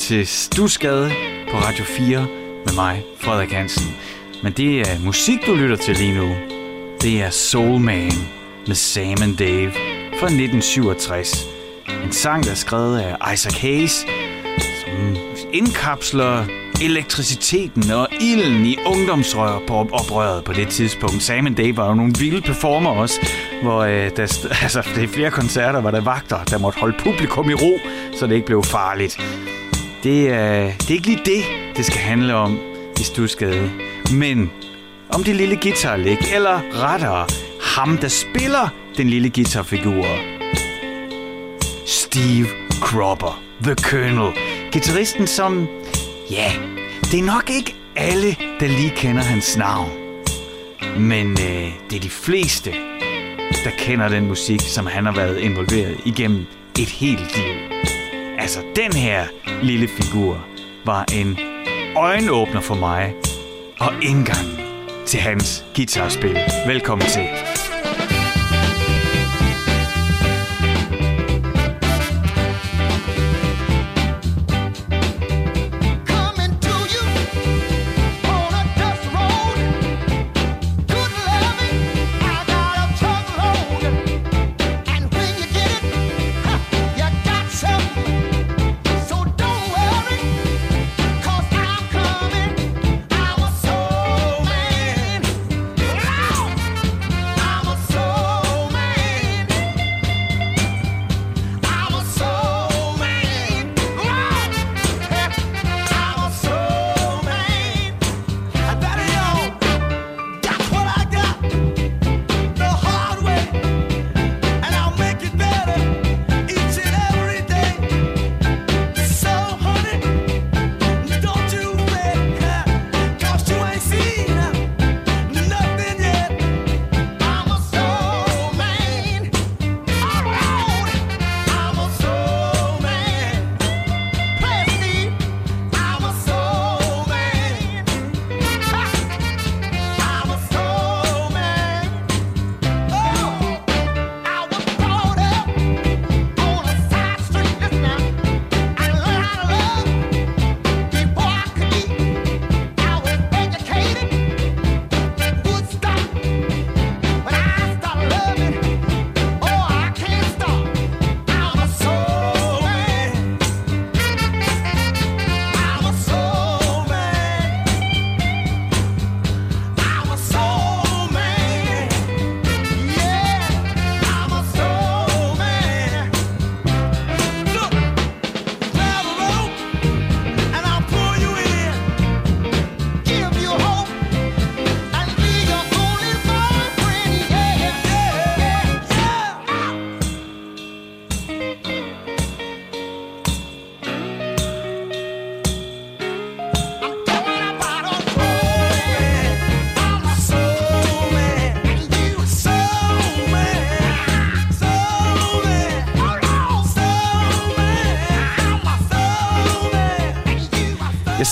til Stusgade på Radio 4 med mig, Frederik Hansen. Men det er musik, du lytter til lige nu. Det er Soul Man med Sam and Dave fra 1967. En sang, der er skrevet af Isaac Hayes, som indkapsler elektriciteten og ilden i ungdomsrør på oprøret på det tidspunkt. Sam and Dave var jo nogle vilde performer også, hvor øh, der, altså, det er flere koncerter, hvor der vagter, der måtte holde publikum i ro, så det ikke blev farligt. Det, øh, det er ikke lige det, det skal handle om i Stusgade, men om det lille guitarlæg, eller rettere, ham der spiller den lille guitarfigur. Steve Cropper, The Colonel. Gitarristen, som, ja, det er nok ikke alle, der lige kender hans navn. Men øh, det er de fleste, der kender den musik, som han har været involveret igennem et helt liv. Altså, den her lille figur var en øjenåbner for mig og indgangen til hans guitarspil. Velkommen til.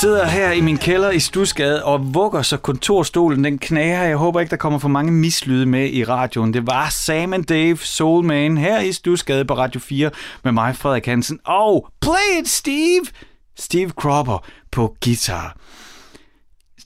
Sidder her i min kælder i Stusgade og vugger, så kontorstolen den knager. Jeg håber ikke, der kommer for mange mislyde med i radioen. Det var Sam and Dave Soulman her i Stusgade på Radio 4 med mig, Frederik Hansen. Og Play It Steve! Steve Cropper på guitar.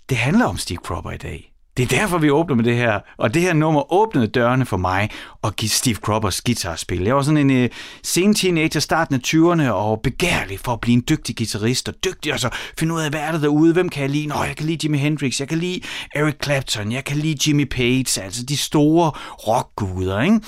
Det handler om Steve Cropper i dag. Det er derfor, vi åbner med det her. Og det her nummer åbnede dørene for mig og Steve Croppers guitarspil. Jeg var sådan en uh, sen teenager, starten af 20'erne, og begærlig for at blive en dygtig guitarist, og dygtig og så finde ud af, hvad er der derude, hvem kan jeg lide? Nå, jeg kan lide Jimi Hendrix, jeg kan lide Eric Clapton, jeg kan lide Jimmy Page, altså de store rockguder, ikke?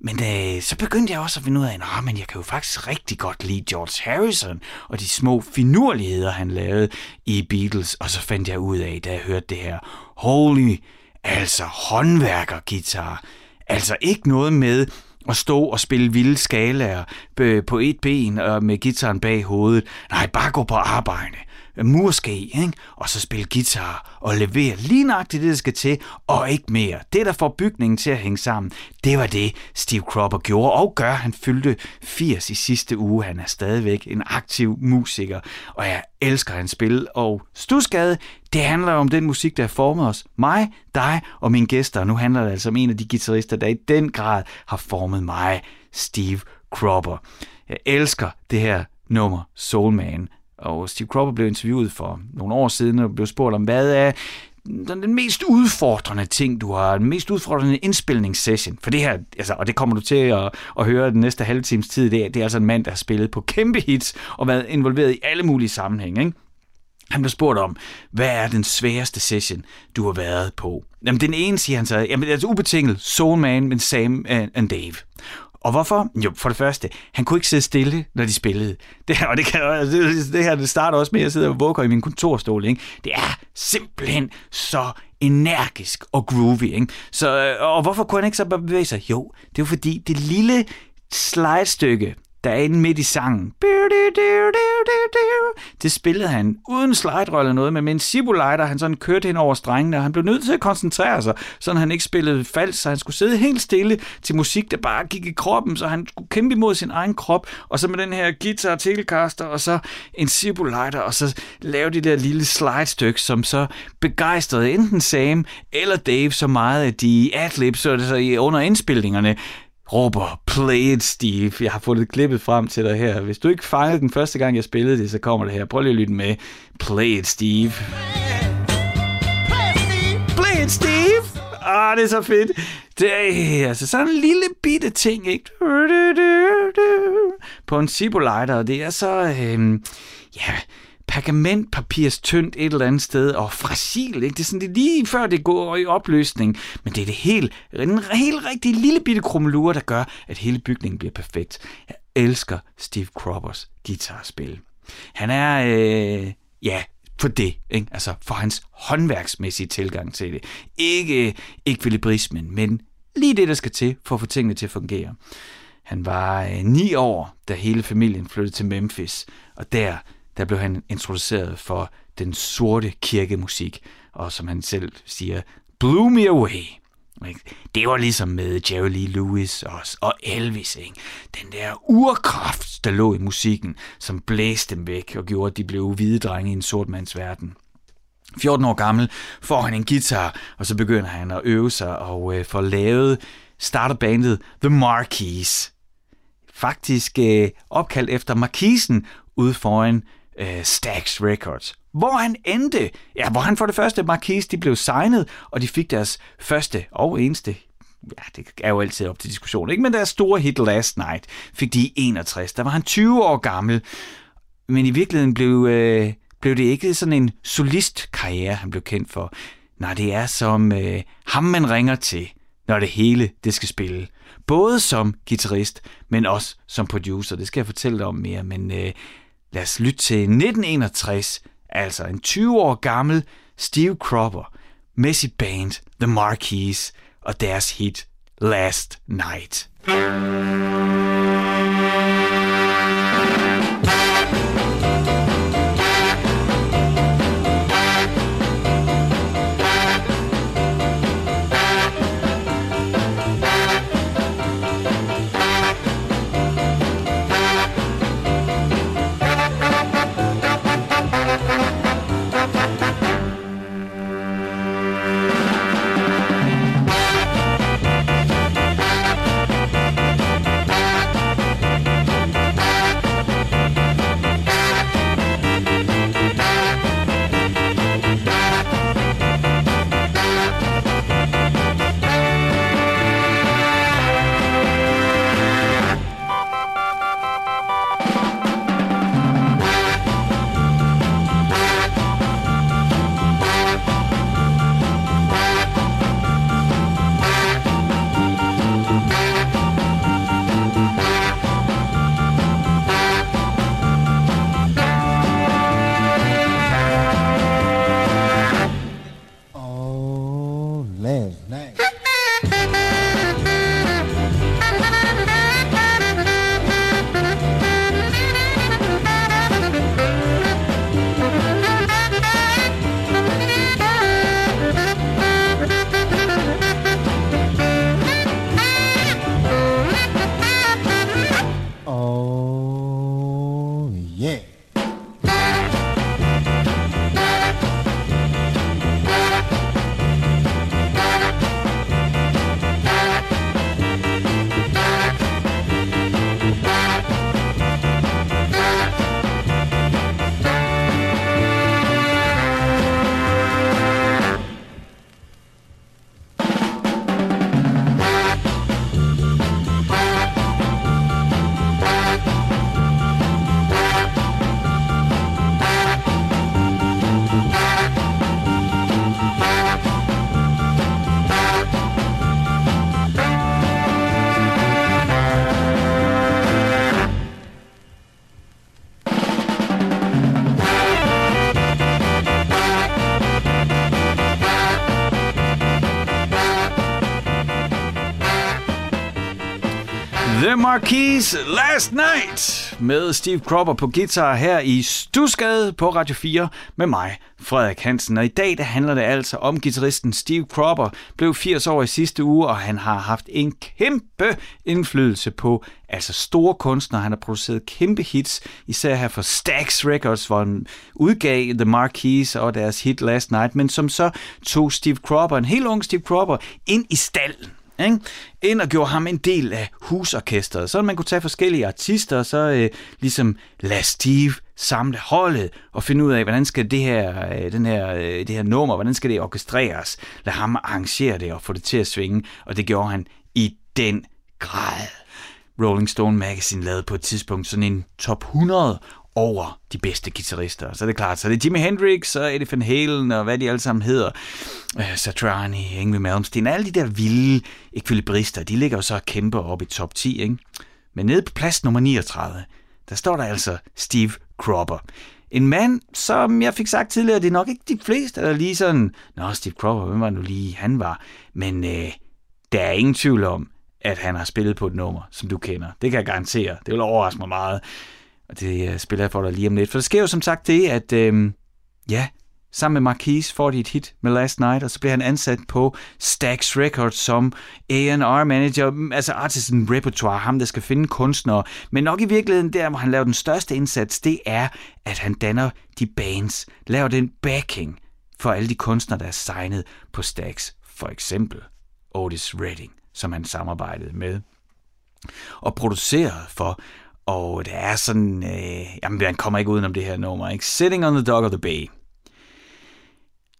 Men øh, så begyndte jeg også at finde ud af, at men jeg kan jo faktisk rigtig godt lide George Harrison og de små finurligheder, han lavede i Beatles. Og så fandt jeg ud af, da jeg hørte det her, holy, altså håndværkergitar. Altså ikke noget med at stå og spille vilde skalaer øh, på et ben og med gitaren bag hovedet. Nej, bare gå på arbejde murske, ikke? og så spille guitar og levere lige nøjagtigt det, der skal til, og ikke mere. Det, der får bygningen til at hænge sammen, det var det, Steve Cropper gjorde og gør. Han fyldte 80 i sidste uge. Han er stadigvæk en aktiv musiker, og jeg elsker hans spil. Og Stusgade, det handler om den musik, der former os. Mig, dig og mine gæster. Nu handler det altså om en af de guitarister, der i den grad har formet mig, Steve Cropper. Jeg elsker det her nummer, Soul Man og Steve Cropper blev interviewet for nogle år siden og blev spurgt om, hvad er den, den mest udfordrende ting, du har, den mest udfordrende indspilningssession. For det her, altså, og det kommer du til at, at høre den næste halve times tid, det er, det er altså en mand, der har spillet på kæmpe hits og været involveret i alle mulige sammenhænge. Ikke? Han blev spurgt om, hvad er den sværeste session, du har været på? Jamen, den ene siger han så, jamen, det er altså ubetinget Soul Man med Sam øh, and Dave. Og hvorfor? Jo, for det første, han kunne ikke sidde stille, når de spillede. Det og det, kan, det, det her det starter også med, at jeg sidder og vugger i min kontorstol. Ikke? Det er simpelthen så energisk og groovy. Ikke? Så, øh, og hvorfor kunne han ikke så bevæge sig? Jo, det er fordi, det lille slide-stykke, der er inde midt i sangen. Det spillede han uden slide eller noget, men med en sibulejder, han sådan kørte hen over strengene, og han blev nødt til at koncentrere sig, så han ikke spillede falsk, så han skulle sidde helt stille til musik, der bare gik i kroppen, så han skulle kæmpe imod sin egen krop, og så med den her guitar telecaster, og så en sibulejder, og så lave det der lille slide-stykke, som så begejstrede enten Sam eller Dave så meget, at de adlibs så under indspilningerne råber, play it, Steve. Jeg har fundet klippet frem til dig her. Hvis du ikke fangede den første gang, jeg spillede det, så kommer det her. Prøv lige at lytte med. Play it, Steve. Play it, Steve! Ah, det er så fedt. Det er altså sådan en lille bitte ting, ikke? På en Ciboliter, det er så... Øh, ja, pergamentpapirs tyndt et eller andet sted, og fragil, ikke? Det er sådan det er lige før det går i opløsning, men det er det helt, en helt rigtig lille bitte krummelure, der gør, at hele bygningen bliver perfekt. Jeg elsker Steve Croppers guitarspil. Han er, øh, ja, for det, ikke? altså for hans håndværksmæssige tilgang til det. Ikke øh, ekvilibrismen, men lige det, der skal til for at få tingene til at fungere. Han var øh, ni år, da hele familien flyttede til Memphis, og der der blev han introduceret for den sorte kirkemusik, og som han selv siger, blew me away. Det var ligesom med Jerry Lee Lewis og, og Elvis. Ikke? Den der urkraft, der lå i musikken, som blæste dem væk og gjorde, at de blev hvide drenge i en sort mands verden. 14 år gammel får han en guitar, og så begynder han at øve sig og øh, får lavet, starter bandet The Marquis. Faktisk øh, opkaldt efter markisen ude foran øh, Stax Records. Hvor han endte, ja, hvor han for det første, Marquis, de blev signet, og de fik deres første og eneste ja, det er jo altid op til diskussion, ikke? men deres store hit Last Night fik de i 61. Der var han 20 år gammel, men i virkeligheden blev, øh, blev det ikke sådan en solistkarriere, han blev kendt for. Nej, det er som øh, ham, man ringer til, når det hele det skal spille. Både som guitarist, men også som producer. Det skal jeg fortælle dig om mere, men øh, Lad os lytte til 1961, altså en 20 år gammel Steve Cropper med sit band The Marquis og deres hit Last Night. Marquis Last Night med Steve Cropper på guitar her i Stusgade på Radio 4 med mig, Frederik Hansen. Og i dag der handler det altså om guitaristen Steve Cropper. Blev 80 år i sidste uge, og han har haft en kæmpe indflydelse på altså store kunstnere. Han har produceret kæmpe hits, især her for Stax Records, hvor han udgav The Marquis og deres hit Last Night, men som så tog Steve Cropper, en helt ung Steve Cropper, ind i stallen ikke? ind og gjorde ham en del af husorkestret. Så man kunne tage forskellige artister, og så øh, ligesom lade Steve samle holdet og finde ud af, hvordan skal det her, øh, den her, øh, det her nummer, hvordan skal det orkestreres. Lad ham arrangere det og få det til at svinge, og det gjorde han i den grad. Rolling Stone Magazine lavede på et tidspunkt sådan en top 100 over de bedste guitarister. Så det er klart, så det er Jimi Hendrix og Eddie Van Halen og hvad de alle sammen hedder. Uh, Satriani, Ingrid Malmsteen, alle de der vilde ekvilibrister, de ligger jo så og kæmper op i top 10. Ikke? Men nede på plads nummer 39, der står der altså Steve Cropper. En mand, som jeg fik sagt tidligere, det er nok ikke de fleste, der er lige sådan, Nå, Steve Cropper, hvem var nu lige han var? Men uh, der er ingen tvivl om, at han har spillet på et nummer, som du kender. Det kan jeg garantere. Det vil overraske mig meget. Og det øh, spiller jeg for dig lige om lidt. For der sker jo som sagt det, at øh, ja, sammen med Marquis får de et hit med Last Night, og så bliver han ansat på Stax Records som A&R manager, mm, altså artisan repertoire, ham der skal finde kunstnere. Men nok i virkeligheden der, hvor han laver den største indsats, det er, at han danner de bands, laver den backing for alle de kunstnere, der er signet på Stax. For eksempel Otis Redding, som han samarbejdede med og produceret for og det er sådan, øh, jamen han kommer ikke udenom det her nummer, ikke? Sitting on the Dock of the Bay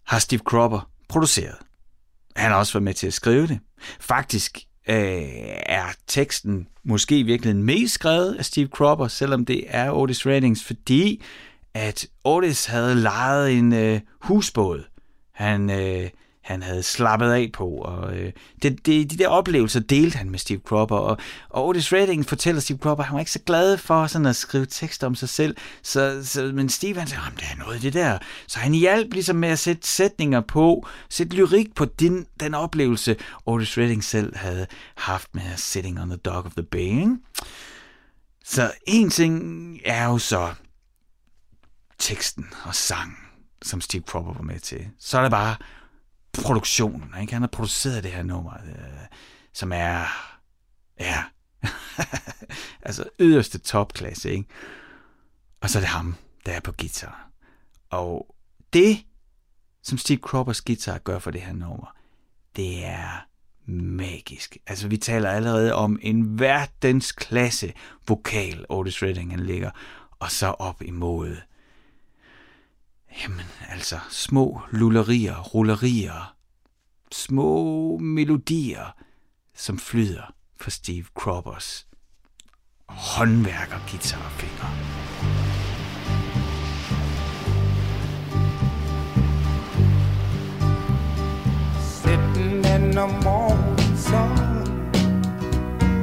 har Steve Cropper produceret. Han har også været med til at skrive det. Faktisk øh, er teksten måske virkelig mest skrevet af Steve Cropper, selvom det er Otis Reddings, fordi at Otis havde lejet en øh, husbåd. Han øh, han havde slappet af på. Og, øh, det, det, de der oplevelser delte han med Steve Cropper. Og, og Otis Redding fortæller Steve Cropper, at han var ikke så glad for sådan at skrive tekster om sig selv. Så, så, men Steve han sagde, at det er noget af det der. Så han hjalp ligesom med at sætte sætninger på, sætte lyrik på din, den oplevelse, Otis Redding selv havde haft med Sitting on the Dock of the Bay. Ikke? Så en ting er jo så teksten og sangen, som Steve Cropper var med til. Så er det bare produktionen. Ikke? Han har produceret det her nummer, øh, som er, ja, altså yderste topklasse. Ikke? Og så er det ham, der er på guitar. Og det, som Steve Croppers guitar gør for det her nummer, det er magisk. Altså, vi taler allerede om en verdensklasse vokal, Otis Redding han ligger, og så op imod Jamen altså, små lullerier, rullerier, små melodier, som flyder for Steve Croppers håndværker guitarfingre. Sitting in the morning sun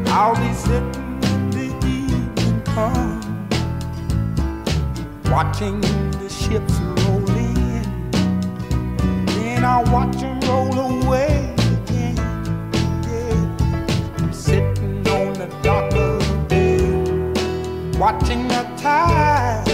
I'll be sitting in the evening sun, Watching the ships I watch them roll away again. Yeah. I'm sitting on the dock of the bay, watching the tide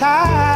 watching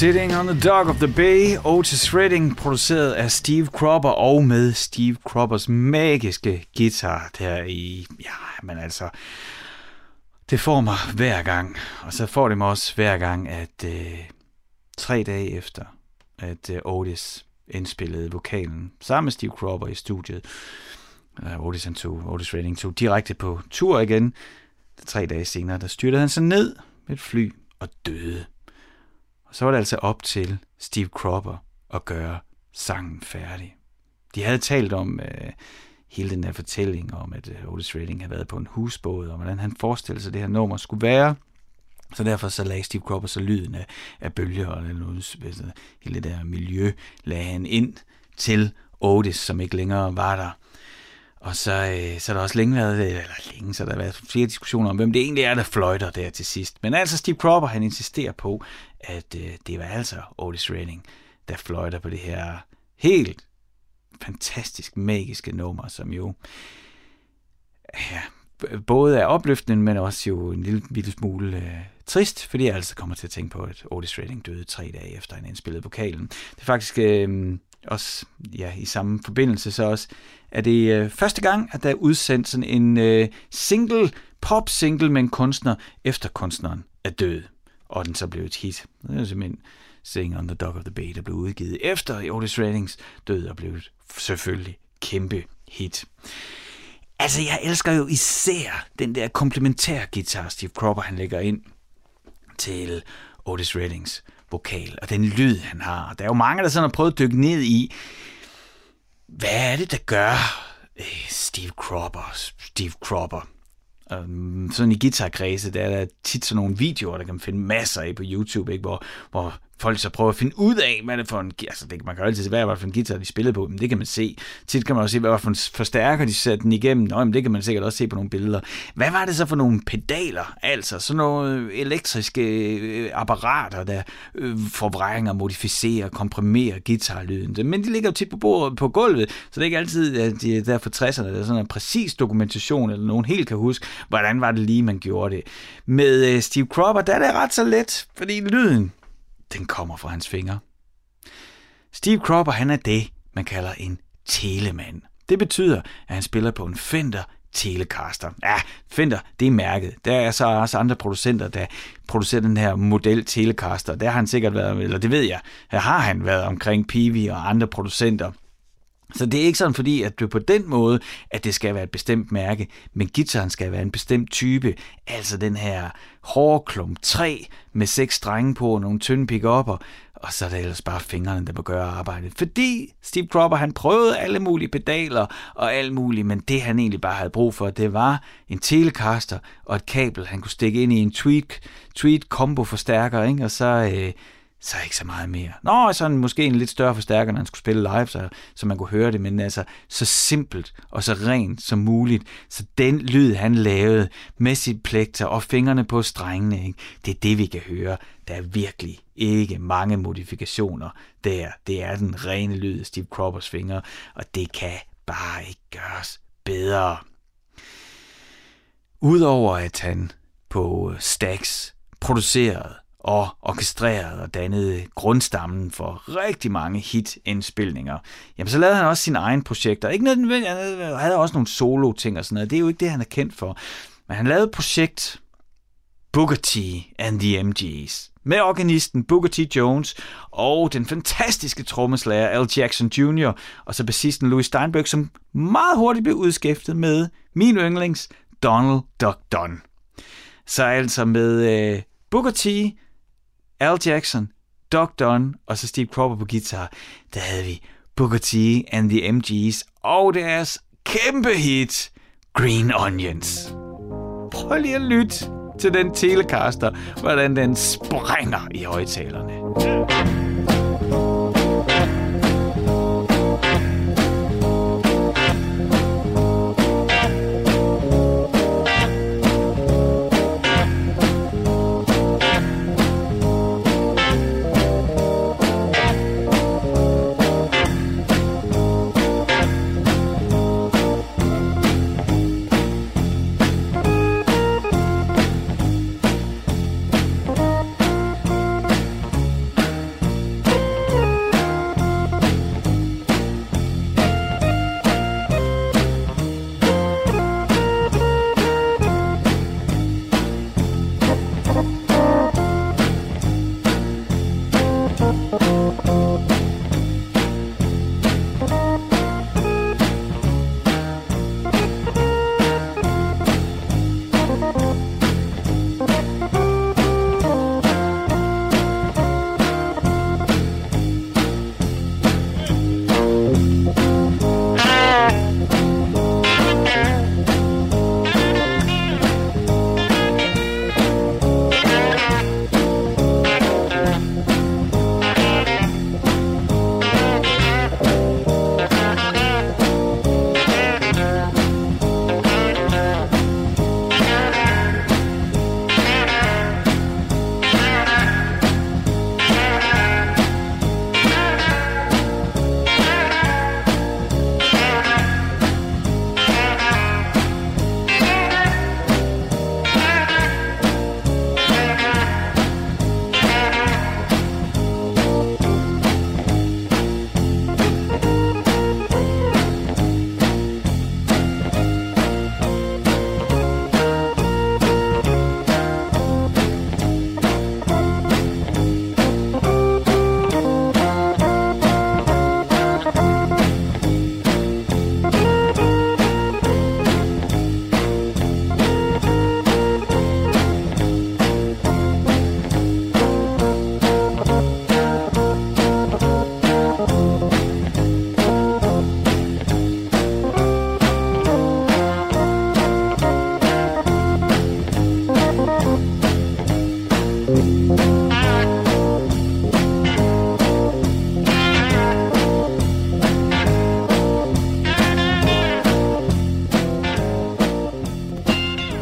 Sitting on the Dock of the Bay, Otis Redding, produceret af Steve Cropper og med Steve Croppers magiske guitar der i, ja, men altså, det får mig hver gang, og så får det mig også hver gang, at øh, tre dage efter, at øh, Otis indspillede vokalen sammen med Steve Cropper i studiet, øh, Otis, han tog, Otis Redding tog direkte på tur igen, tre dage senere, der styrtede han sig ned med et fly og døde. Og så var det altså op til Steve Cropper at gøre sangen færdig. De havde talt om øh, hele den her fortælling om, at øh, Otis Redding havde været på en husbåd, og hvordan han forestillede sig, at det her nummer skulle være. Så derfor så lagde Steve Cropper så lyden af, af bølger og noget, hele det der miljø lagde han ind til Otis, som ikke længere var der. Og så, øh, så er der også længe været, øh, eller længe, så der har været flere diskussioner om, hvem det egentlig er, der fløjter der til sidst. Men altså Steve Cropper, han insisterer på, at øh, det var altså Otis Redding, der fløjter på det her helt fantastisk magiske nummer, som jo ja, både er opløftende, men også jo en lille, lille smule øh, trist, fordi jeg altså kommer til at tænke på, at Otis Redding døde tre dage efter, han indspillede vokalen. Det er faktisk øh, også ja, i samme forbindelse så også, er det øh, første gang, at der er udsendt sådan en øh, single, pop-single med en kunstner, efter kunstneren er død, og den så blev et hit. Det er simpelthen Sing on the Dog of the Bay, der blev udgivet efter Otis Reddings død, og blev selvfølgelig kæmpe hit. Altså, jeg elsker jo især den der komplementære guitar, Steve Cropper han lægger ind til Otis Reddings vokal, og den lyd, han har. Der er jo mange, der sådan har prøvet at dykke ned i, hvad er det, der gør øh, Steve Cropper, Steve Cropper? Øhm, sådan i guitarkredse, der er der tit sådan nogle videoer, der kan man finde masser af på YouTube, ikke? Hvor, hvor folk så prøver at finde ud af, hvad det er for en... Altså, det, man kan jo altid se, hvad det er for en guitar, de spillede på, men det kan man se. Tit kan man også se, hvad det for en forstærker, de satte den igennem. Nå, men det kan man sikkert også se på nogle billeder. Hvad var det så for nogle pedaler? Altså, sådan nogle elektriske øh, apparater, der øh, forvrænger, modificerer, komprimerer guitarlyden. Men de ligger jo tit på, bordet, på gulvet, så det er ikke altid, at de er der for 60'erne, der er sådan en præcis dokumentation, eller nogen helt kan huske, hvordan var det lige, man gjorde det. Med øh, Steve Cropper, der er det ret så let, fordi lyden, den kommer fra hans fingre. Steve Cropper, han er det, man kalder en telemand. Det betyder, at han spiller på en Fender Telecaster. Ja, Fender, det er mærket. Der er så også andre producenter, der producerer den her model Telecaster. Der har han sikkert været, eller det ved jeg, her har han været omkring Peavey og andre producenter. Så det er ikke sådan fordi, at det på den måde, at det skal være et bestemt mærke, men gitaren skal være en bestemt type, altså den her hårde klump 3 med seks strenge på og nogle tynde pickupper, og så er det ellers bare fingrene, der må gøre arbejdet. Fordi Steve Cropper, han prøvede alle mulige pedaler og alt muligt, men det han egentlig bare havde brug for, det var en telecaster og et kabel, han kunne stikke ind i en tweet, tweet combo forstærker, ikke? og så... Øh, så ikke så meget mere. Nå, sådan måske en lidt større forstærker, når han skulle spille live, så, så man kunne høre det, men altså så simpelt og så rent som muligt. Så den lyd, han lavede med sit plekter og fingrene på strengene, ikke? det er det, vi kan høre. Der er virkelig ikke mange modifikationer der. Det er den rene lyd af Steve Croppers fingre, og det kan bare ikke gøres bedre. Udover at han på Stax producerede og orkestrerede og dannede grundstammen for rigtig mange hitindspilninger. Jamen, så lavede han også sine egne projekter. Ikke noget, han havde også nogle solo-ting og sådan noget. Det er jo ikke det, han er kendt for. Men han lavede et projekt, Booker T and the MG's, med organisten Booker T. Jones og den fantastiske trommeslager Al Jackson Jr. og så bassisten Louis Steinberg, som meget hurtigt blev udskiftet med min yndlings Donald Duck Dunn. Så altså med øh, Booker T, Al Jackson, Doc Dunn og så Steve Cropper på guitar, der havde vi Booker T and the MGs og deres kæmpe hit, Green Onions. Prøv lige at lytte til den Telecaster, hvordan den springer i højtalerne.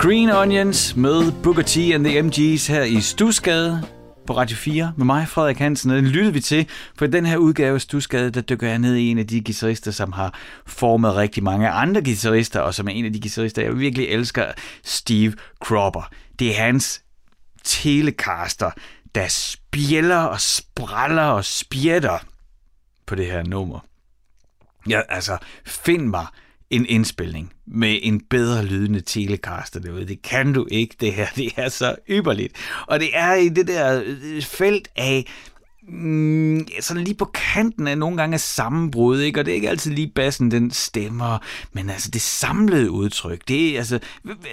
Green Onions med Booker T and the MG's her i Stusgade på Radio 4 med mig, Frederik Hansen, og den lyttede vi til, for i den her udgave af Stusgade, der dykker jeg ned i en af de guitarister, som har formet rigtig mange andre guitarister, og som er en af de guitarister, jeg virkelig elsker, Steve Cropper. Det er hans telecaster, der spjælder og spræller og spjætter på det her nummer. Ja, altså, find mig en indspilning med en bedre lydende telecaster derude. Det kan du ikke, det her. Det er så ypperligt. Og det er i det der øh, felt af mm, sådan lige på kanten af nogle gange sammenbrud, ikke? og det er ikke altid lige bassen, den stemmer, men altså det samlede udtryk, det er altså,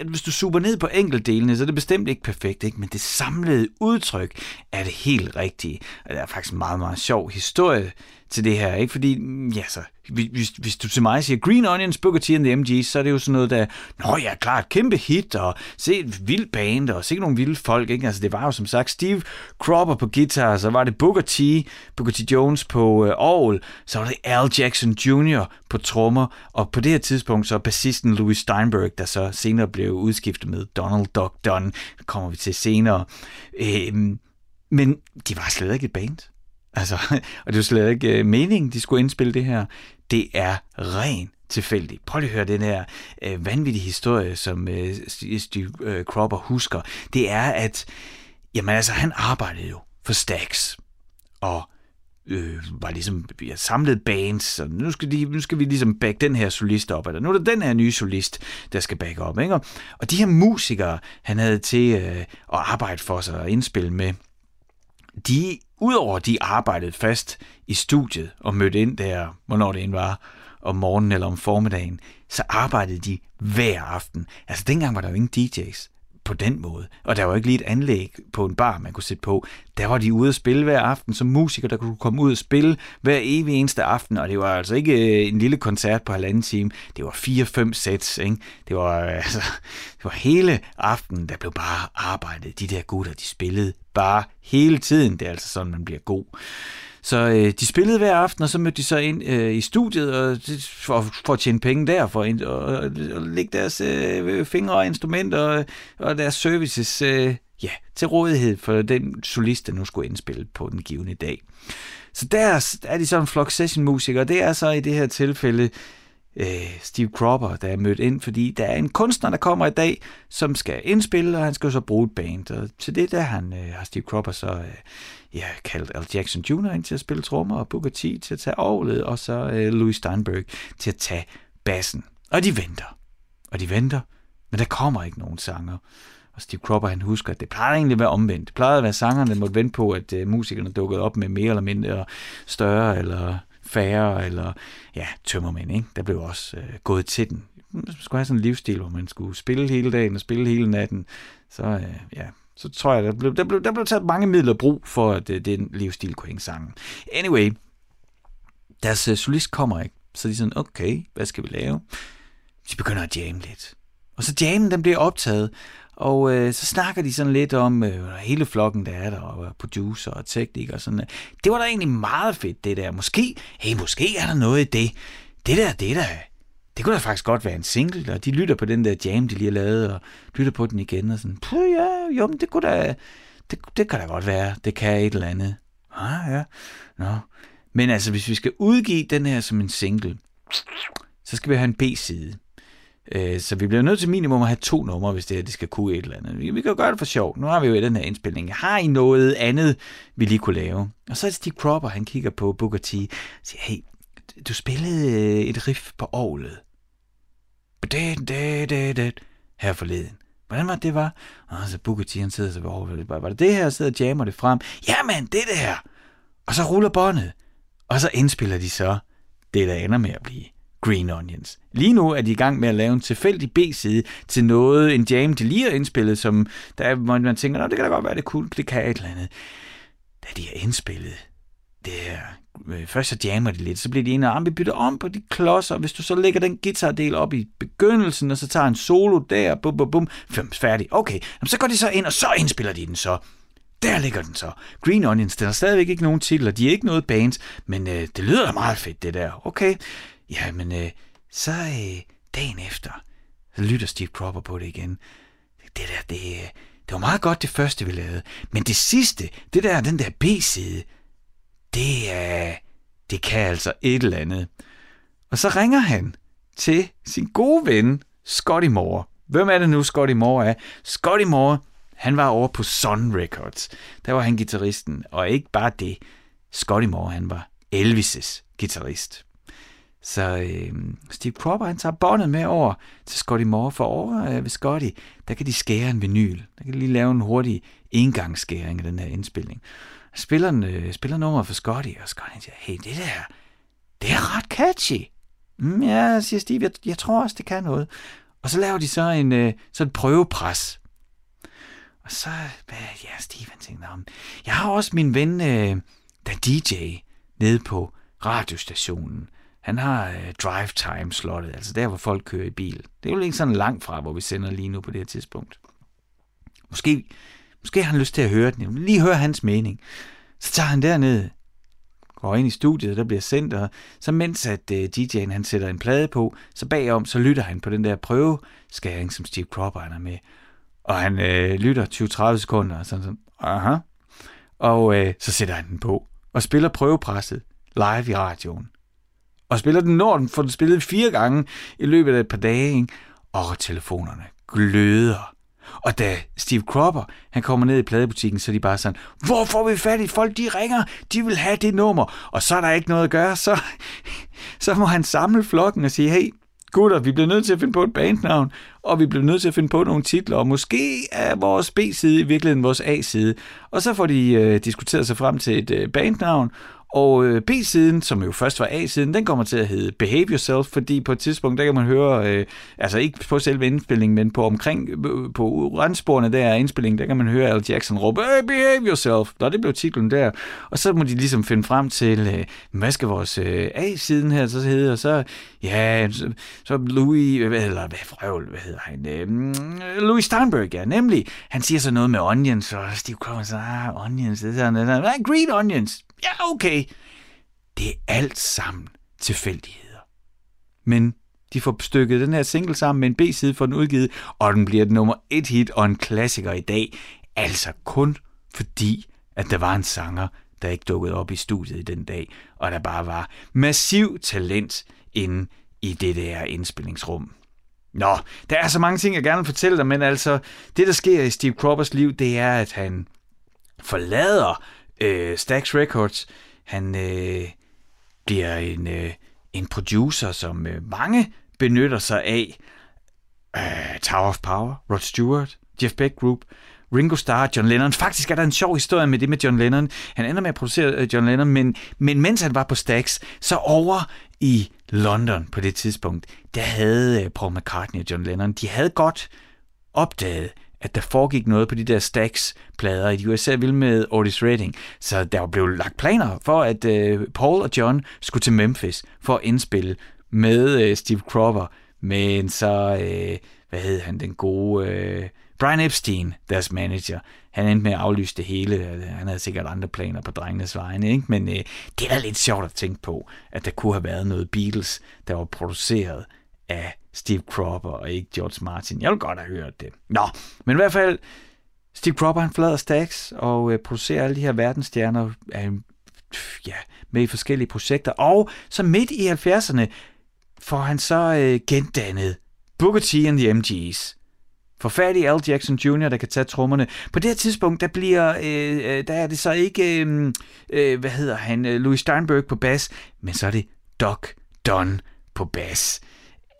hvis du super ned på enkeltdelene, så er det bestemt ikke perfekt, ikke? men det samlede udtryk er det helt rigtige, og det er faktisk en meget, meget sjov historie til det her, ikke? Fordi, mm, ja, så, hvis, hvis du til mig siger Green Onions, Booker T and the MGs, så er det jo sådan noget, der, nå ja, klart, kæmpe hit, og se et vildt band, og se nogle vilde folk, ikke? Altså, det var jo som sagt Steve Cropper på guitar, så var det Booker T, Booker T Jones på øh, så var det Al Jackson Jr. på trommer, og på det her tidspunkt, så bassisten Louis Steinberg, der så senere blev udskiftet med Donald Duck Dunn, kommer vi til senere. Øh, men de var slet ikke et band. Altså, og det var slet ikke øh, meningen, de skulle indspille det her. Det er ren tilfældigt. Prøv lige at høre den her øh, vanvittige historie, som øh, øh, Steve øh, Cropper husker. Det er, at jamen, altså, han arbejdede jo for Stax, og øh, var ligesom ja, samlet bands, så nu skal, de, nu skal vi ligesom back den her solist op, eller nu er der den her nye solist, der skal back op. Ikke? Og de her musikere, han havde til øh, at arbejde for sig og indspille med, de, udover de arbejdede fast i studiet og mødte ind der, hvornår det end var, om morgenen eller om formiddagen, så arbejdede de hver aften. Altså dengang var der jo ingen DJ's på den måde. Og der var ikke lige et anlæg på en bar, man kunne sætte på. Der var de ude at spille hver aften som musikere, der kunne komme ud og spille hver evig eneste aften. Og det var altså ikke øh, en lille koncert på halvanden time. Det var fire-fem sæt. Ikke? Det, var, altså, det var hele aftenen, der blev bare arbejdet. De der gutter, de spillede bare hele tiden. Det er altså sådan, man bliver god. Så øh, de spillede hver aften, og så mødte de så ind øh, i studiet og, for, for at tjene penge der, for at og, og, og lægge deres øh, fingre og instrumenter og, og deres services øh, ja, til rådighed for den solist, der nu skulle indspille på den givende dag. Så der er de sådan en flok session-musikere, det er så i det her tilfælde øh, Steve Cropper, der er mødt ind, fordi der er en kunstner, der kommer i dag, som skal indspille, og han skal så bruge et band. Og til det der han, øh, har Steve Cropper så øh, ja, kaldt Al Jackson Jr. ind til at spille trommer, og Booker T til at tage orglet, og så øh, Louis Steinberg til at tage bassen. Og de venter. Og de venter, men der kommer ikke nogen sanger. Og Steve Cropper, han husker, at det plejede egentlig at være omvendt. Det plejede at være sangerne, der måtte vente på, at øh, musikerne dukkede op med mere eller mindre større eller færre, eller ja, tømmermænd, ikke? Der blev også øh, gået til den. Man skulle have sådan en livsstil, hvor man skulle spille hele dagen og spille hele natten. Så øh, ja, så tror jeg, der blev, der, blev, der blev taget mange midler brug for, at øh, den livsstil kunne hænge sammen. Anyway, deres øh, solist kommer ikke. Så de er sådan, okay, hvad skal vi lave? De begynder at jamme lidt. Og så jammen, den bliver optaget, og øh, så snakker de sådan lidt om øh, hele flokken, der er der, og øh, producer og teknik og sådan øh. Det var da egentlig meget fedt, det der. Måske, hey, måske er der noget i det. Det der, det der, det kunne da faktisk godt være en single, og de lytter på den der jam, de lige har lavet, og lytter på den igen, og sådan, puh, ja, jo, men det kunne da, det, det kan da godt være, det kan et eller andet. Ah, ja, nå. Men altså, hvis vi skal udgive den her som en single, så skal vi have en B-side. Øh, så vi bliver nødt til minimum at have to numre, hvis det her det skal kunne et eller andet. Vi, vi kan jo gøre det for sjov. Nu har vi jo i den her indspilning. Har I noget andet, vi lige kunne lave? Og så er det Steve Cropper, han kigger på Booker T og siger, hey, du spillede øh, et riff på året. Her forleden. Hvordan var det, det var? Og så Booker T, han sidder så ved Var det det her, sidder og jammer det frem? Jamen, det der! Og så ruller båndet. Og så indspiller de så det, der ender med at blive Green Onions. Lige nu er de i gang med at lave en tilfældig B-side til noget, en jam, de lige har indspillet, som der er, hvor man tænker, det kan da godt være, det kunne, det kan et eller andet. Da de har indspillet det her, øh, først så jammer de lidt, så bliver de ene arm, ah, vi bytter om på de klodser, hvis du så lægger den guitardel op i begyndelsen, og så tager en solo der, bum, bum, bum, fem, færdig. Okay, så går de så ind, og så indspiller de den så. Der ligger den så. Green Onions, den har stadigvæk ikke nogen titler, de er ikke noget band, men øh, det lyder da meget fedt, det der. Okay, Ja, men øh, så øh, dagen efter, så lytter Steve Cropper på det igen. det der, det, øh, det var meget godt det første, vi lavede. Men det sidste, det der, den der B-side, det er, det kan altså et eller andet. Og så ringer han til sin gode ven, Scotty Moore. Hvem er det nu, Scotty Moore er? Scotty Moore, han var over på Sun Records. Der var han gitarristen, og ikke bare det. Scotty Moore, han var Elvis' guitarist. Så øh, Steve Cropper, han tager båndet med over til Scotty Moore, for over øh, ved Scotty, der kan de skære en vinyl. Der kan de lige lave en hurtig engangsskæring af den her indspilning. Spiller, øh, spiller nummeret for Scotty, og Scotty siger, hey, det der, det er ret catchy. Mm, ja, siger Steve, jeg, jeg tror også, det kan noget. Og så laver de så en øh, sådan prøvepres. Og så, hvad, ja, Steve, han tænker, om, jeg har også min ven, øh, der DJ, nede på radiostationen. Han har øh, drive time slottet, altså der, hvor folk kører i bil. Det er jo ikke sådan langt fra, hvor vi sender lige nu på det her tidspunkt. Måske, måske har han lyst til at høre den. Lige høre hans mening. Så tager han derned, går ind i studiet, der bliver sendt, og så mens at øh, DJ'en han sætter en plade på, så bagom, så lytter han på den der prøveskæring, som Steve Cropper er med. Og han øh, lytter 20-30 sekunder, og sådan sådan, aha. Og øh, så sætter han den på, og spiller prøvepresset live i radioen. Og spiller den, når den får den spillet fire gange i løbet af et par dage, ikke? og telefonerne gløder. Og da Steve Cropper, han kommer ned i pladebutikken, så er de bare sådan, hvor får vi fat i folk? De ringer, de vil have det nummer. Og så er der ikke noget at gøre, så, så må han samle flokken og sige, hey, gutter, vi bliver nødt til at finde på et bandnavn, og vi bliver nødt til at finde på nogle titler, og måske er vores B-side i virkeligheden vores A-side. Og så får de øh, diskuteret sig frem til et øh, bandnavn, og øh, B-siden, som jo først var A-siden, den kommer til at hedde Behave Yourself, fordi på et tidspunkt, der kan man høre, øh, altså ikke på selve indspillingen, men på omkring, øh, på randsporene der af indspillingen, der kan man høre Al Jackson råbe, hey, Behave Yourself, Nå, det blev titlen der. Og så må de ligesom finde frem til, øh, hvad skal vores øh, A-siden her så hedde, og så, ja, så, så Louis, eller hvad frøvl, hvad hedder han, øh, mm, Louis Steinberg, ja, nemlig, han siger så noget med onions, og Steve kommer så, ah, onions, det er sådan, det er, green onions, ja, okay. Det er alt sammen tilfældigheder. Men de får stykket den her single sammen med en B-side for den udgivet, og den bliver et nummer et hit og en klassiker i dag. Altså kun fordi, at der var en sanger, der ikke dukkede op i studiet i den dag, og der bare var massiv talent inde i det der indspillingsrum. Nå, der er så mange ting, jeg gerne vil fortælle dig, men altså, det der sker i Steve Croppers liv, det er, at han forlader øh, Stax Records. Han øh, bliver en, øh, en producer, som øh, mange benytter sig af. Øh, Tower of Power, Rod Stewart, Jeff Beck Group, Ringo Starr, John Lennon. Faktisk er der en sjov historie med det med John Lennon. Han ender med at producere øh, John Lennon, men, men mens han var på Stax, så over i London på det tidspunkt, der havde øh, Paul McCartney og John Lennon, de havde godt opdaget, at der foregik noget på de der Stax-plader i USA ville med Otis Redding. Så der blev lagt planer for, at øh, Paul og John skulle til Memphis for at indspille med øh, Steve Cropper, men så, øh, hvad hed han, den gode... Brian Epstein, deres manager, han endte med at aflyse det hele. Han havde sikkert andre planer på drengenes vegne, ikke? men øh, det er da lidt sjovt at tænke på, at der kunne have været noget Beatles, der var produceret af Steve Cropper og ikke George Martin. Jeg vil godt have hørt det. Nå, men i hvert fald, Steve Cropper han flader Stax og øh, producerer alle de her verdensstjerner øh, ja, med i forskellige projekter. Og så midt i 70'erne får han så øh, gendannet Booker T and the MG's. Forfærdelig Al Jackson Jr., der kan tage trommerne. På det her tidspunkt, der bliver, øh, øh der er det så ikke, øh, øh, hvad hedder han, øh, Louis Steinberg på bas, men så er det Doc Dunn på bas.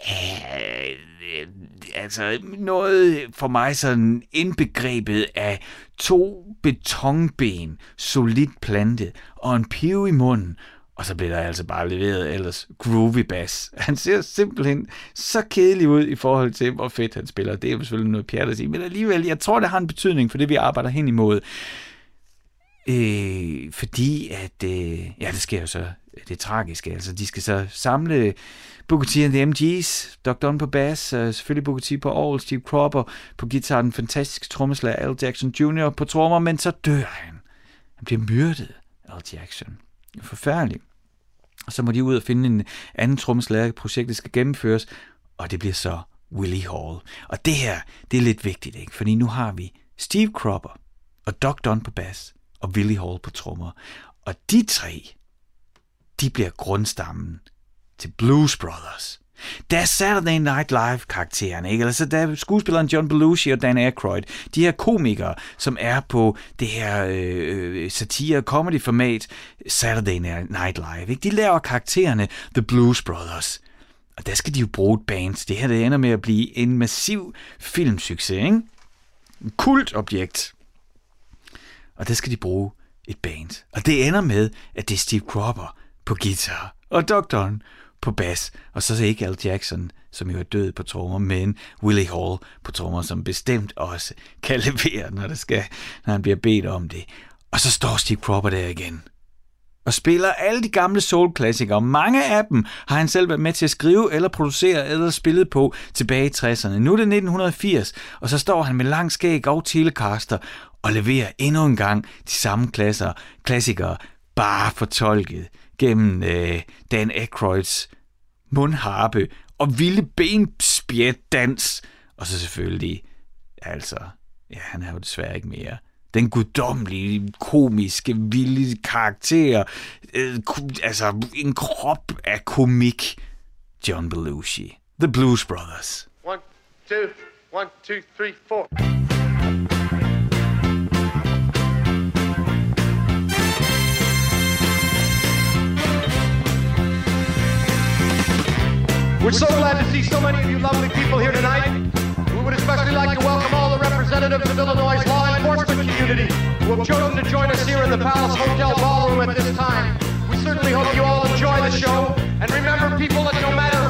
Øh, altså noget for mig sådan indbegrebet af to betonben, solidt plantet, og en piv i munden, og så bliver der altså bare leveret ellers groovy bass. Han ser simpelthen så kedelig ud i forhold til, hvor fedt han spiller. Det er jo selvfølgelig noget pjat at sige, men alligevel, jeg tror, det har en betydning for det, vi arbejder hen imod. Øh, fordi at, øh, ja, det sker jo så det tragiske. Altså, de skal så samle Booker T and the MG's, Doc Dunn på bass, uh, selvfølgelig Booker T på all, Steve Cropper på guitar, den fantastiske trommeslager Al Jackson Jr. på trommer, men så dør han. Han bliver myrdet, Al Jackson. Forfærdeligt. Og så må de ud og finde en anden trommeslager, projektet skal gennemføres, og det bliver så Willie Hall. Og det her, det er lidt vigtigt, ikke? Fordi nu har vi Steve Cropper og Doc Dunn på bas og Willie Hall på trommer. Og de tre, de bliver grundstammen til Blues Brothers. Da Saturday Night Live-karaktererne, ikke? Altså, da skuespilleren John Belushi og Dan Aykroyd, de her komikere, som er på det her øh, øh satire-comedy-format Saturday Night Live, ikke? de laver karaktererne The Blues Brothers. Og der skal de jo bruge et band. Det her det ender med at blive en massiv filmsucces, ikke? En kultobjekt. Og der skal de bruge et band. Og det ender med, at det er Steve Cropper på guitar, og Doktoren på bas, og så er ikke Al Jackson, som jo er død på trommer, men Willie Hall på trommer, som bestemt også kan levere, når, det skal, når han bliver bedt om det. Og så står Steve Cropper der igen og spiller alle de gamle soul-klassikere. Mange af dem har han selv været med til at skrive eller producere eller spillet på tilbage i 60'erne. Nu er det 1980, og så står han med lang skæg og telecaster og leverer endnu en gang de samme klasser, klassikere, bare fortolket gennem øh, Dan Aykroyds mundharpe og vilde benspjætdans. Og så selvfølgelig, altså, ja, han er jo desværre ikke mere. Den guddommelige, komiske, vilde karakter. Øh, altså, en krop af komik. John Belushi. The Blues Brothers. One, two, one, two, three, four. We're so glad to see so many of you lovely people here tonight. We would especially like to welcome all the representatives of Illinois' law enforcement community who have chosen to join us here in the Palace Hotel Ballroom at this time. We certainly hope you all enjoy the show. And remember, people, that no matter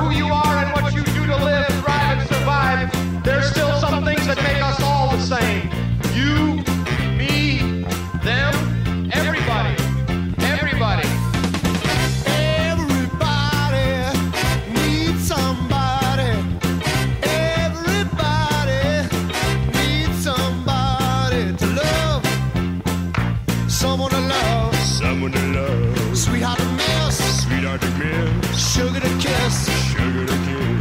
Someone to love. Someone to love. Sweetheart to miss. Sweetheart to miss. Sugar to kiss. Sugar to kiss.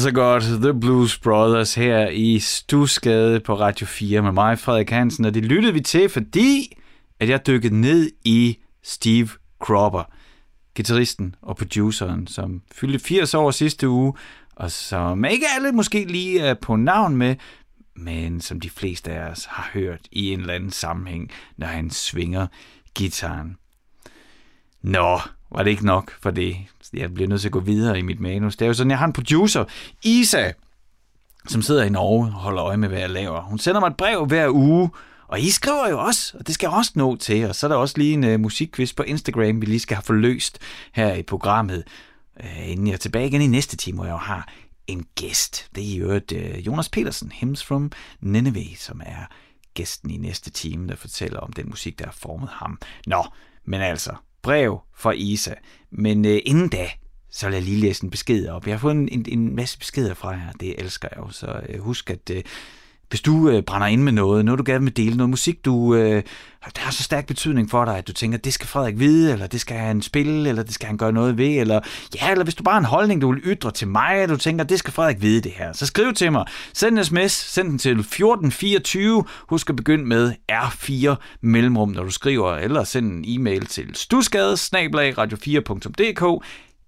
Så altså godt. The Blues Brothers her i Stusgade på Radio 4 med mig, Frederik Hansen. Og det lyttede vi til, fordi at jeg dykkede ned i Steve Cropper. gitarristen og produceren, som fyldte 80 år sidste uge, og som ikke alle måske lige er på navn med, men som de fleste af os har hørt i en eller anden sammenhæng, når han svinger gitaren. Nå, var det ikke nok for det? Jeg bliver nødt til at gå videre i mit manus. Det er jo sådan, jeg har en producer, Isa, som sidder i Norge og holder øje med, hvad jeg laver. Hun sender mig et brev hver uge, og I skriver jo også, og det skal jeg også nå til. Og så er der også lige en uh, musikquiz på Instagram, vi lige skal have forløst her i programmet. Uh, inden jeg er tilbage igen i næste time, hvor jeg jo har en gæst. Det er i øvrigt uh, Jonas Petersen, Hymns from Nineveh, som er gæsten i næste time, der fortæller om den musik, der har formet ham. Nå, men altså, brev fra Isa. Men øh, inden da, så vil jeg lige læse en besked op. Jeg har fået en, en, en masse beskeder fra jer, det elsker jeg jo. Så øh, husk, at øh, hvis du øh, brænder ind med noget, noget du gerne vil dele, noget musik, du, øh, der har så stærk betydning for dig, at du tænker, det skal Frederik vide, eller det skal han spille, eller det skal han gøre noget ved, eller ja, eller hvis du bare har en holdning, du vil ytre til mig, og du tænker, det skal Frederik vide det her, så skriv til mig. Send en sms, send den til 1424, husk at begynde med R4 mellemrum, når du skriver, eller send en e-mail til stusgade radio4.dk,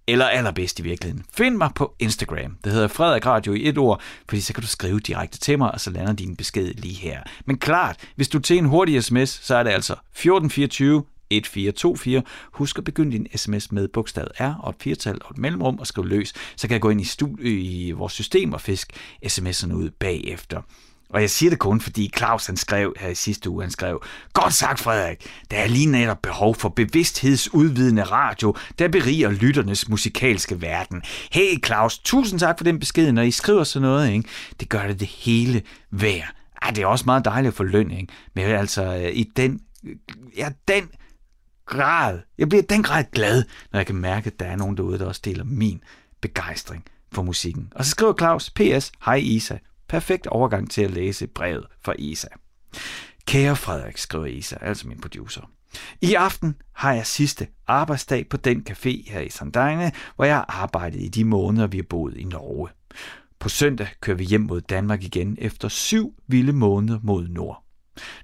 eller allerbedst i virkeligheden. Find mig på Instagram. Det hedder Frederik Radio i et ord, fordi så kan du skrive direkte til mig, og så lander din besked lige her. Men klart, hvis du til en hurtig sms, så er det altså 1424 1424. Husk at begynde din sms med bogstavet R og et firtal og et mellemrum og skriv løs. Så kan jeg gå ind i, i vores system og fisk sms'erne ud bagefter. Og jeg siger det kun, fordi Claus han skrev her i sidste uge, han skrev, Godt sagt Frederik, der er lige netop behov for bevidsthedsudvidende radio, der beriger lytternes musikalske verden. Hey Claus, tusind tak for den besked, når I skriver sådan noget, ikke? det gør det det hele værd. Ja, det er også meget dejligt at få løn, ikke? men altså øh, i den, øh, ja, den grad, jeg bliver den grad glad, når jeg kan mærke, at der er nogen derude, der også deler min begejstring for musikken. Og så skriver Claus, PS, hej Isa, Perfekt overgang til at læse brevet fra Isa. Kære Frederik, skriver Isa, altså min producer. I aften har jeg sidste arbejdsdag på den café her i Sandane, hvor jeg har arbejdet i de måneder, vi har boet i Norge. På søndag kører vi hjem mod Danmark igen efter syv vilde måneder mod nord.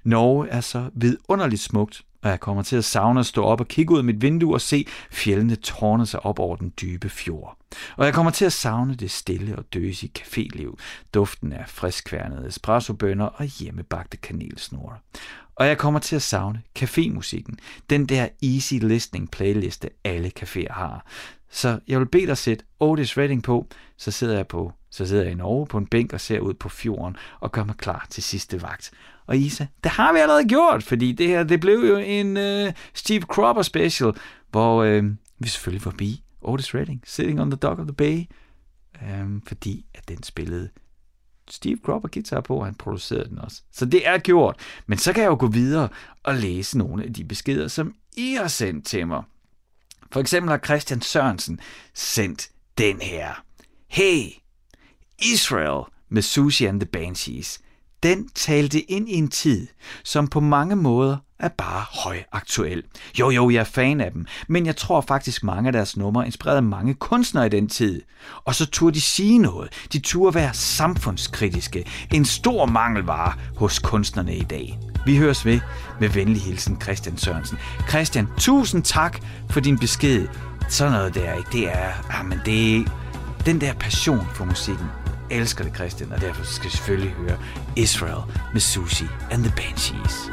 Norge er så vidunderligt smukt, og jeg kommer til at savne at stå op og kigge ud af mit vindue og se fjellene tårne sig op over den dybe fjord. Og jeg kommer til at savne det stille og døse caféliv, duften af friskværnede espressobønner og hjemmebagte kanelsnore. Og jeg kommer til at savne cafémusikken, den der easy listening playliste alle caféer har. Så jeg vil bede dig sætte Otis Redding på, så sidder jeg på så sidder jeg i Norge på en bænk og ser ud på fjorden og gør mig klar til sidste vagt. Og Isa, det har vi allerede gjort, fordi det her det blev jo en øh, Steve Cropper special, hvor øh, vi selvfølgelig forbi Otis Redding, Sitting on the Dock of the Bay, øh, fordi at den spillede Steve Cropper guitar på, og han producerede den også. Så det er gjort. Men så kan jeg jo gå videre og læse nogle af de beskeder, som I har sendt til mig. For eksempel har Christian Sørensen sendt den her. Hey, Israel med Susie and the Banshees den talte ind i en tid, som på mange måder er bare højaktuel. Jo, jo, jeg er fan af dem, men jeg tror faktisk mange af deres numre inspirerede mange kunstnere i den tid. Og så turde de sige noget. De turde være samfundskritiske. En stor mangelvare hos kunstnerne i dag. Vi høres ved med venlig hilsen Christian Sørensen. Christian, tusind tak for din besked. Sådan noget der, ikke? Det er, ah, jamen det er den der passion for musikken elsker det, Christian, og derfor skal vi selvfølgelig høre Israel med Sushi and the Banshees.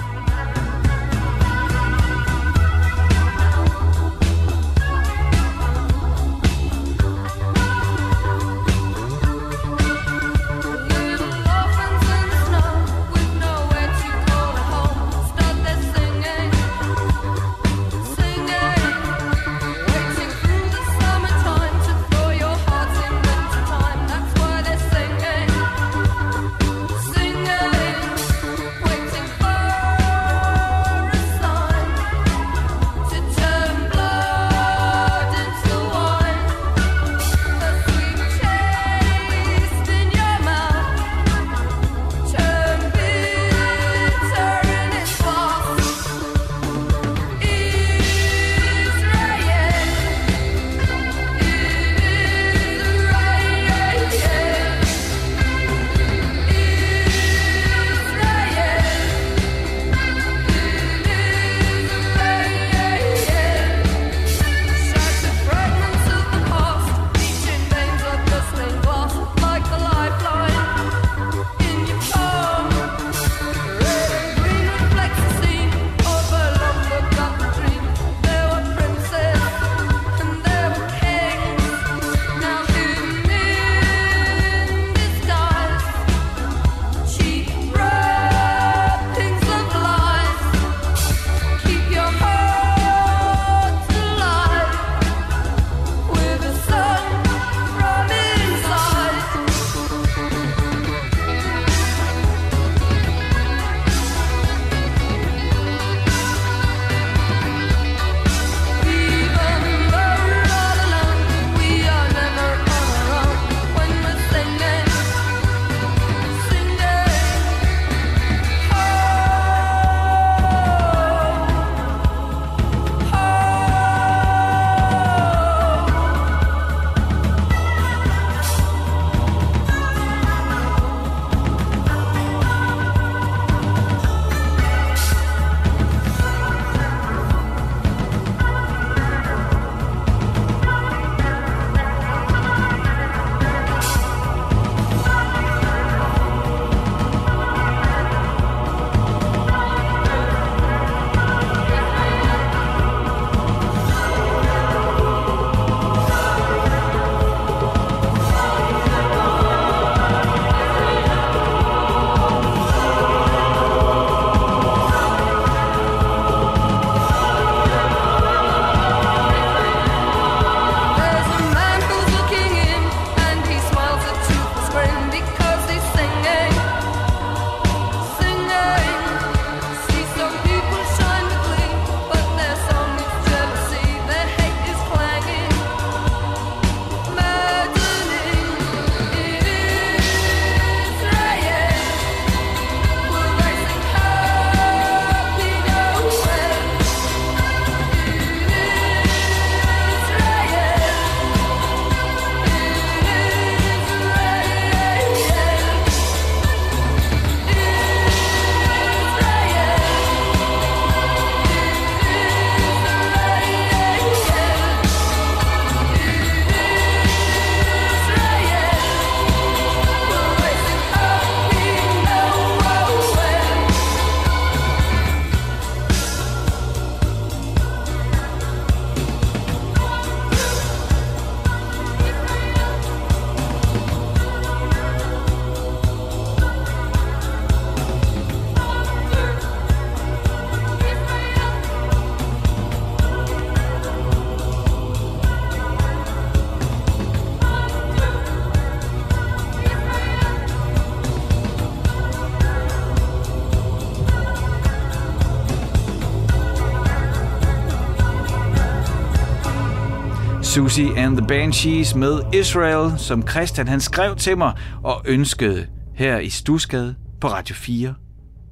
Susie and the Banshees med Israel, som Christian han skrev til mig og ønskede her i Stusgade på Radio 4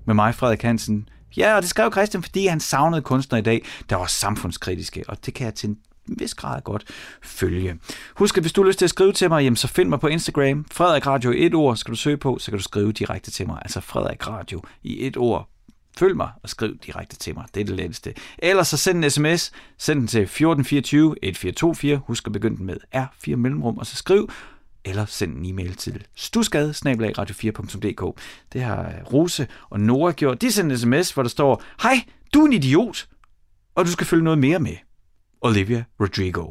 med mig, Frederik Hansen. Ja, og det skrev Christian, fordi han savnede kunstner i dag, der var samfundskritiske, og det kan jeg til en vis grad godt følge. Husk, at hvis du har lyst til at skrive til mig, jamen, så find mig på Instagram. Frederik Radio i et ord skal du søge på, så kan du skrive direkte til mig. Altså Frederik Radio i et ord Følg mig og skriv direkte til mig. Det er det letteste. Ellers så send en sms. Send den til 1424 1424. Husk at begynde den med R4 mellemrum, og så skriv eller send en e-mail til stusgade radio4.dk. Det har øh, Rose og Nora gjort. De sendte en sms, hvor der står, Hej, du er en idiot, og du skal følge noget mere med. Olivia Rodrigo.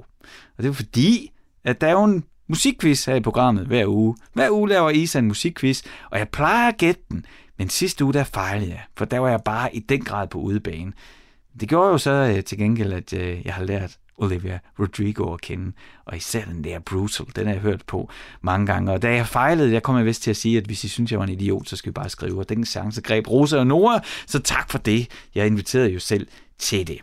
Og det er fordi, at der er jo en musikquiz her i programmet hver uge. Hver uge laver Isa en musikquiz, og jeg plejer at gætte den. Men sidste uge, der fejlede jeg, for der var jeg bare i den grad på udebane. Det gjorde jo så øh, til gengæld, at øh, jeg har lært Olivia Rodrigo at kende, og især den der Brutal, den har jeg hørt på mange gange. Og da jeg fejlede, jeg kom jeg vist til at sige, at hvis I synes, jeg var en idiot, så skal vi bare skrive, og den chance greb Rosa og Nora, så tak for det. Jeg inviterede jo selv til det.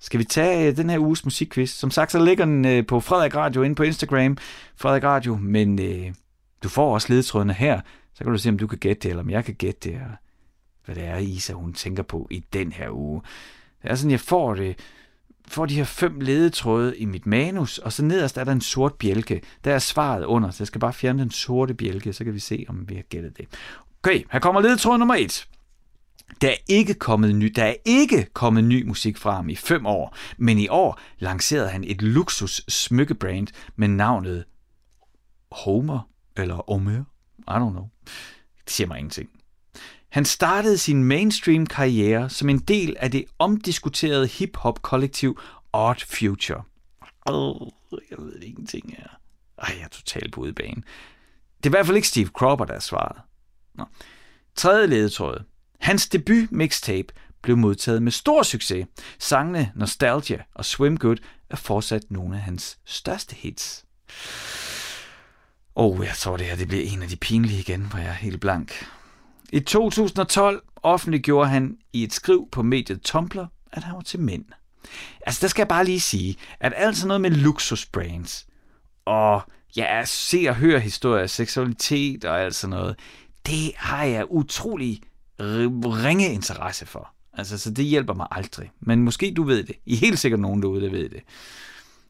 Skal vi tage øh, den her uges musikquiz? Som sagt, så ligger den øh, på Frederik Radio inde på Instagram, Frederik Radio, men øh, du får også ledetrådene her, så kan du se, om du kan gætte det, eller om jeg kan gætte det, og hvad det er, Isa hun tænker på i den her uge. Det er sådan, jeg får det, får de her fem ledetråde i mit manus, og så nederst er der en sort bjælke. Der er svaret under, så jeg skal bare fjerne den sorte bjælke, så kan vi se, om vi har gættet det. Okay, her kommer ledetråd nummer et. Der er ikke kommet ny, der er ikke kommet ny musik fra ham i fem år, men i år lancerede han et luksus smykkebrand med navnet Homer eller Omer. I don't know. Det siger mig ingenting. Han startede sin mainstream karriere som en del af det omdiskuterede hip-hop-kollektiv Odd Future. Oh, jeg ved ingenting her. Ej, jeg er totalt på udebane. Det er i hvert fald ikke Steve Cropper, der er svaret. Nå. Tredje ledetråd. Hans debut mixtape blev modtaget med stor succes. Sangene Nostalgia og Swim Good er fortsat nogle af hans største hits. Oh, jeg tror, det her det bliver en af de pinlige igen, hvor jeg er helt blank. I 2012 offentliggjorde han i et skriv på mediet Tumblr, at han var til mænd. Altså, der skal jeg bare lige sige, at alt sådan noget med luksusbrands, og ja, se og høre historier seksualitet og alt sådan noget, det har jeg utrolig ringe interesse for. Altså, så det hjælper mig aldrig. Men måske du ved det. I er helt sikkert nogen derude, der ved det.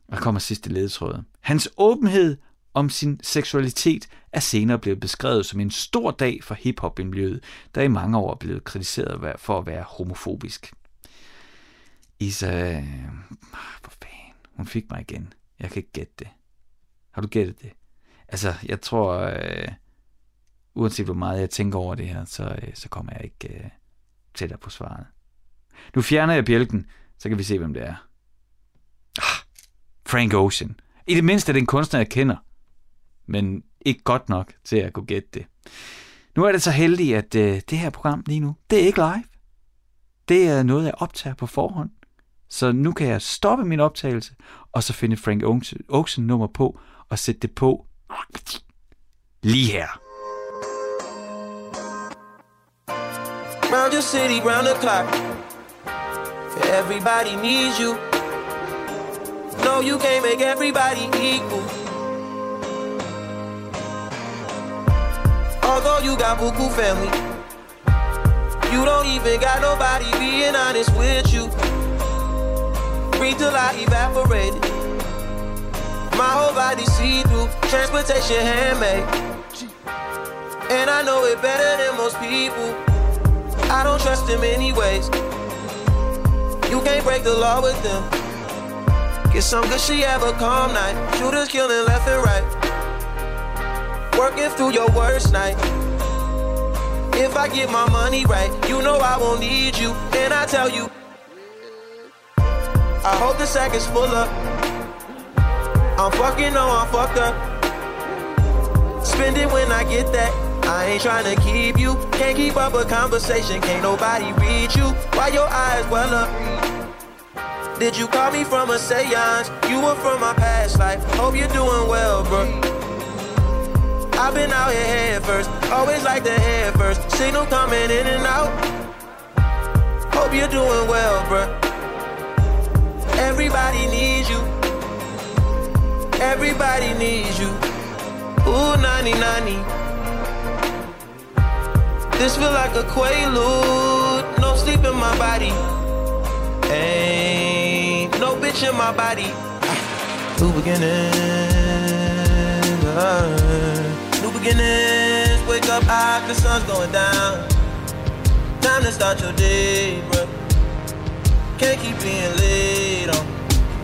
Og kommer sidste ledetråd. Hans åbenhed om sin seksualitet er senere blevet beskrevet som en stor dag for hiphop-miljøet, der i mange år er blevet kritiseret for at være homofobisk. Isa... Øh, hvor fanden? Hun fik mig igen. Jeg kan ikke gætte det. Har du gættet det? Altså, jeg tror... Øh, uanset hvor meget jeg tænker over det her, så, øh, så kommer jeg ikke øh, tættere på svaret. Nu fjerner jeg bjælken, så kan vi se, hvem det er. Ah, Frank Ocean. I det mindste er det en kunstner, jeg kender men ikke godt nok til at kunne gætte det. Nu er det så heldigt, at øh, det her program lige nu, det er ikke live. Det er noget, jeg optager på forhånd. Så nu kan jeg stoppe min optagelse, og så finde Frank Ocean nummer på, og sætte det på lige her. Round your city, round the clock. Everybody needs you. No, you can't make everybody equal. Although you got buku family, you don't even got nobody being honest with you. Breathe till I evaporate. My whole body see through, transportation handmade. And I know it better than most people. I don't trust them anyways. You can't break the law with them. Get some good she have a calm night. Shooters killing left and right working through your worst night. If I get my money right, you know I won't need you. And I tell you, I hope the sack is full up. I'm fucking, no, I'm fucked up. Spend it when I get that. I ain't trying to keep you. Can't keep up a conversation. Can't nobody read you. Why your eyes well up? Did you call me from a seance? You were from my past life. Hope you're doing well, bro. I've been out here head first, always like the head first. Signal coming in and out. Hope you're doing well, bruh. Everybody needs you. Everybody needs you. Ooh, 90 This feel like a quaalude. No sleep in my body. Ain't no bitch in my body. Ah, New beginnings. New beginnings. Wake up high, the sun's going down. Time to start your day, bro. Can't keep being late on.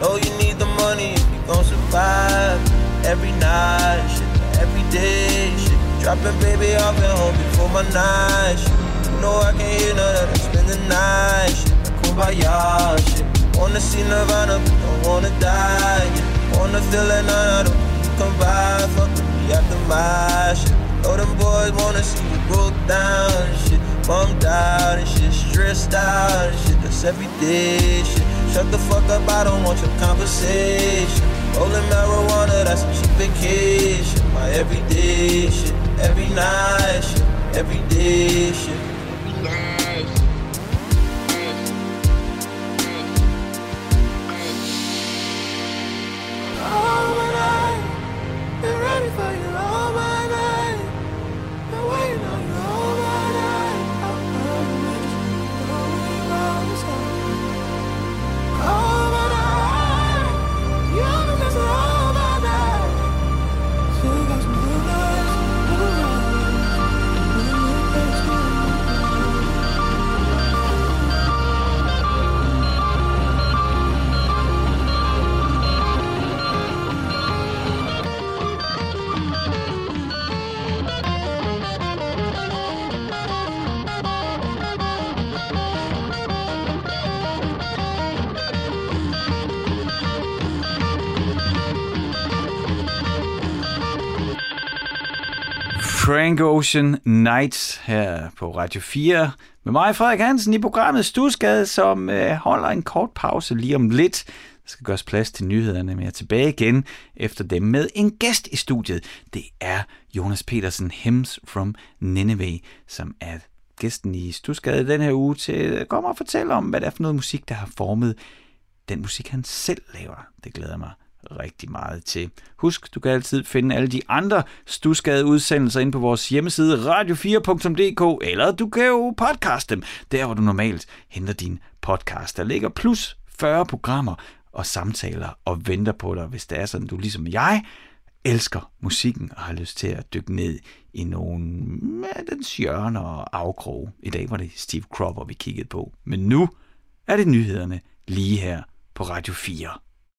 Know you need the money if you gon' survive. Every night, shit, every day, shit. Dropping baby off at home before my night, shit. You know I can't hear none of that. Spend the night, shit. Kumbaya, shit. Wanna see Nirvana, but don't wanna die, yeah. Wanna feel that night, I don't come by. Fuck after shit. Know oh, them boys wanna see you broke down and shit. Bummed out and shit, stressed out and shit. That's everyday shit. Shut the fuck up, I don't want your conversation. Rolling marijuana, that's a cheap vacation. My everyday shit, every night shit, everyday shit. Frank Ocean Nights her på Radio 4 med mig, Frederik Hansen, i programmet Stusgade, som øh, holder en kort pause lige om lidt. Der skal gøres plads til nyhederne, men jeg er tilbage igen efter dem med en gæst i studiet. Det er Jonas Petersen, Hems from Nineveh, som er gæsten i Stusgade den her uge til at komme og fortælle om, hvad det er for noget musik, der har formet den musik, han selv laver. Det glæder mig rigtig meget til. Husk, du kan altid finde alle de andre Stusgade udsendelser ind på vores hjemmeside radio4.dk, eller du kan jo podcaste dem, der hvor du normalt henter din podcast. Der ligger plus 40 programmer og samtaler og venter på dig, hvis det er sådan, du ligesom jeg elsker musikken og har lyst til at dykke ned i nogle af dens hjørner og afkroge. I dag var det Steve Cropper, vi kiggede på. Men nu er det nyhederne lige her på Radio 4.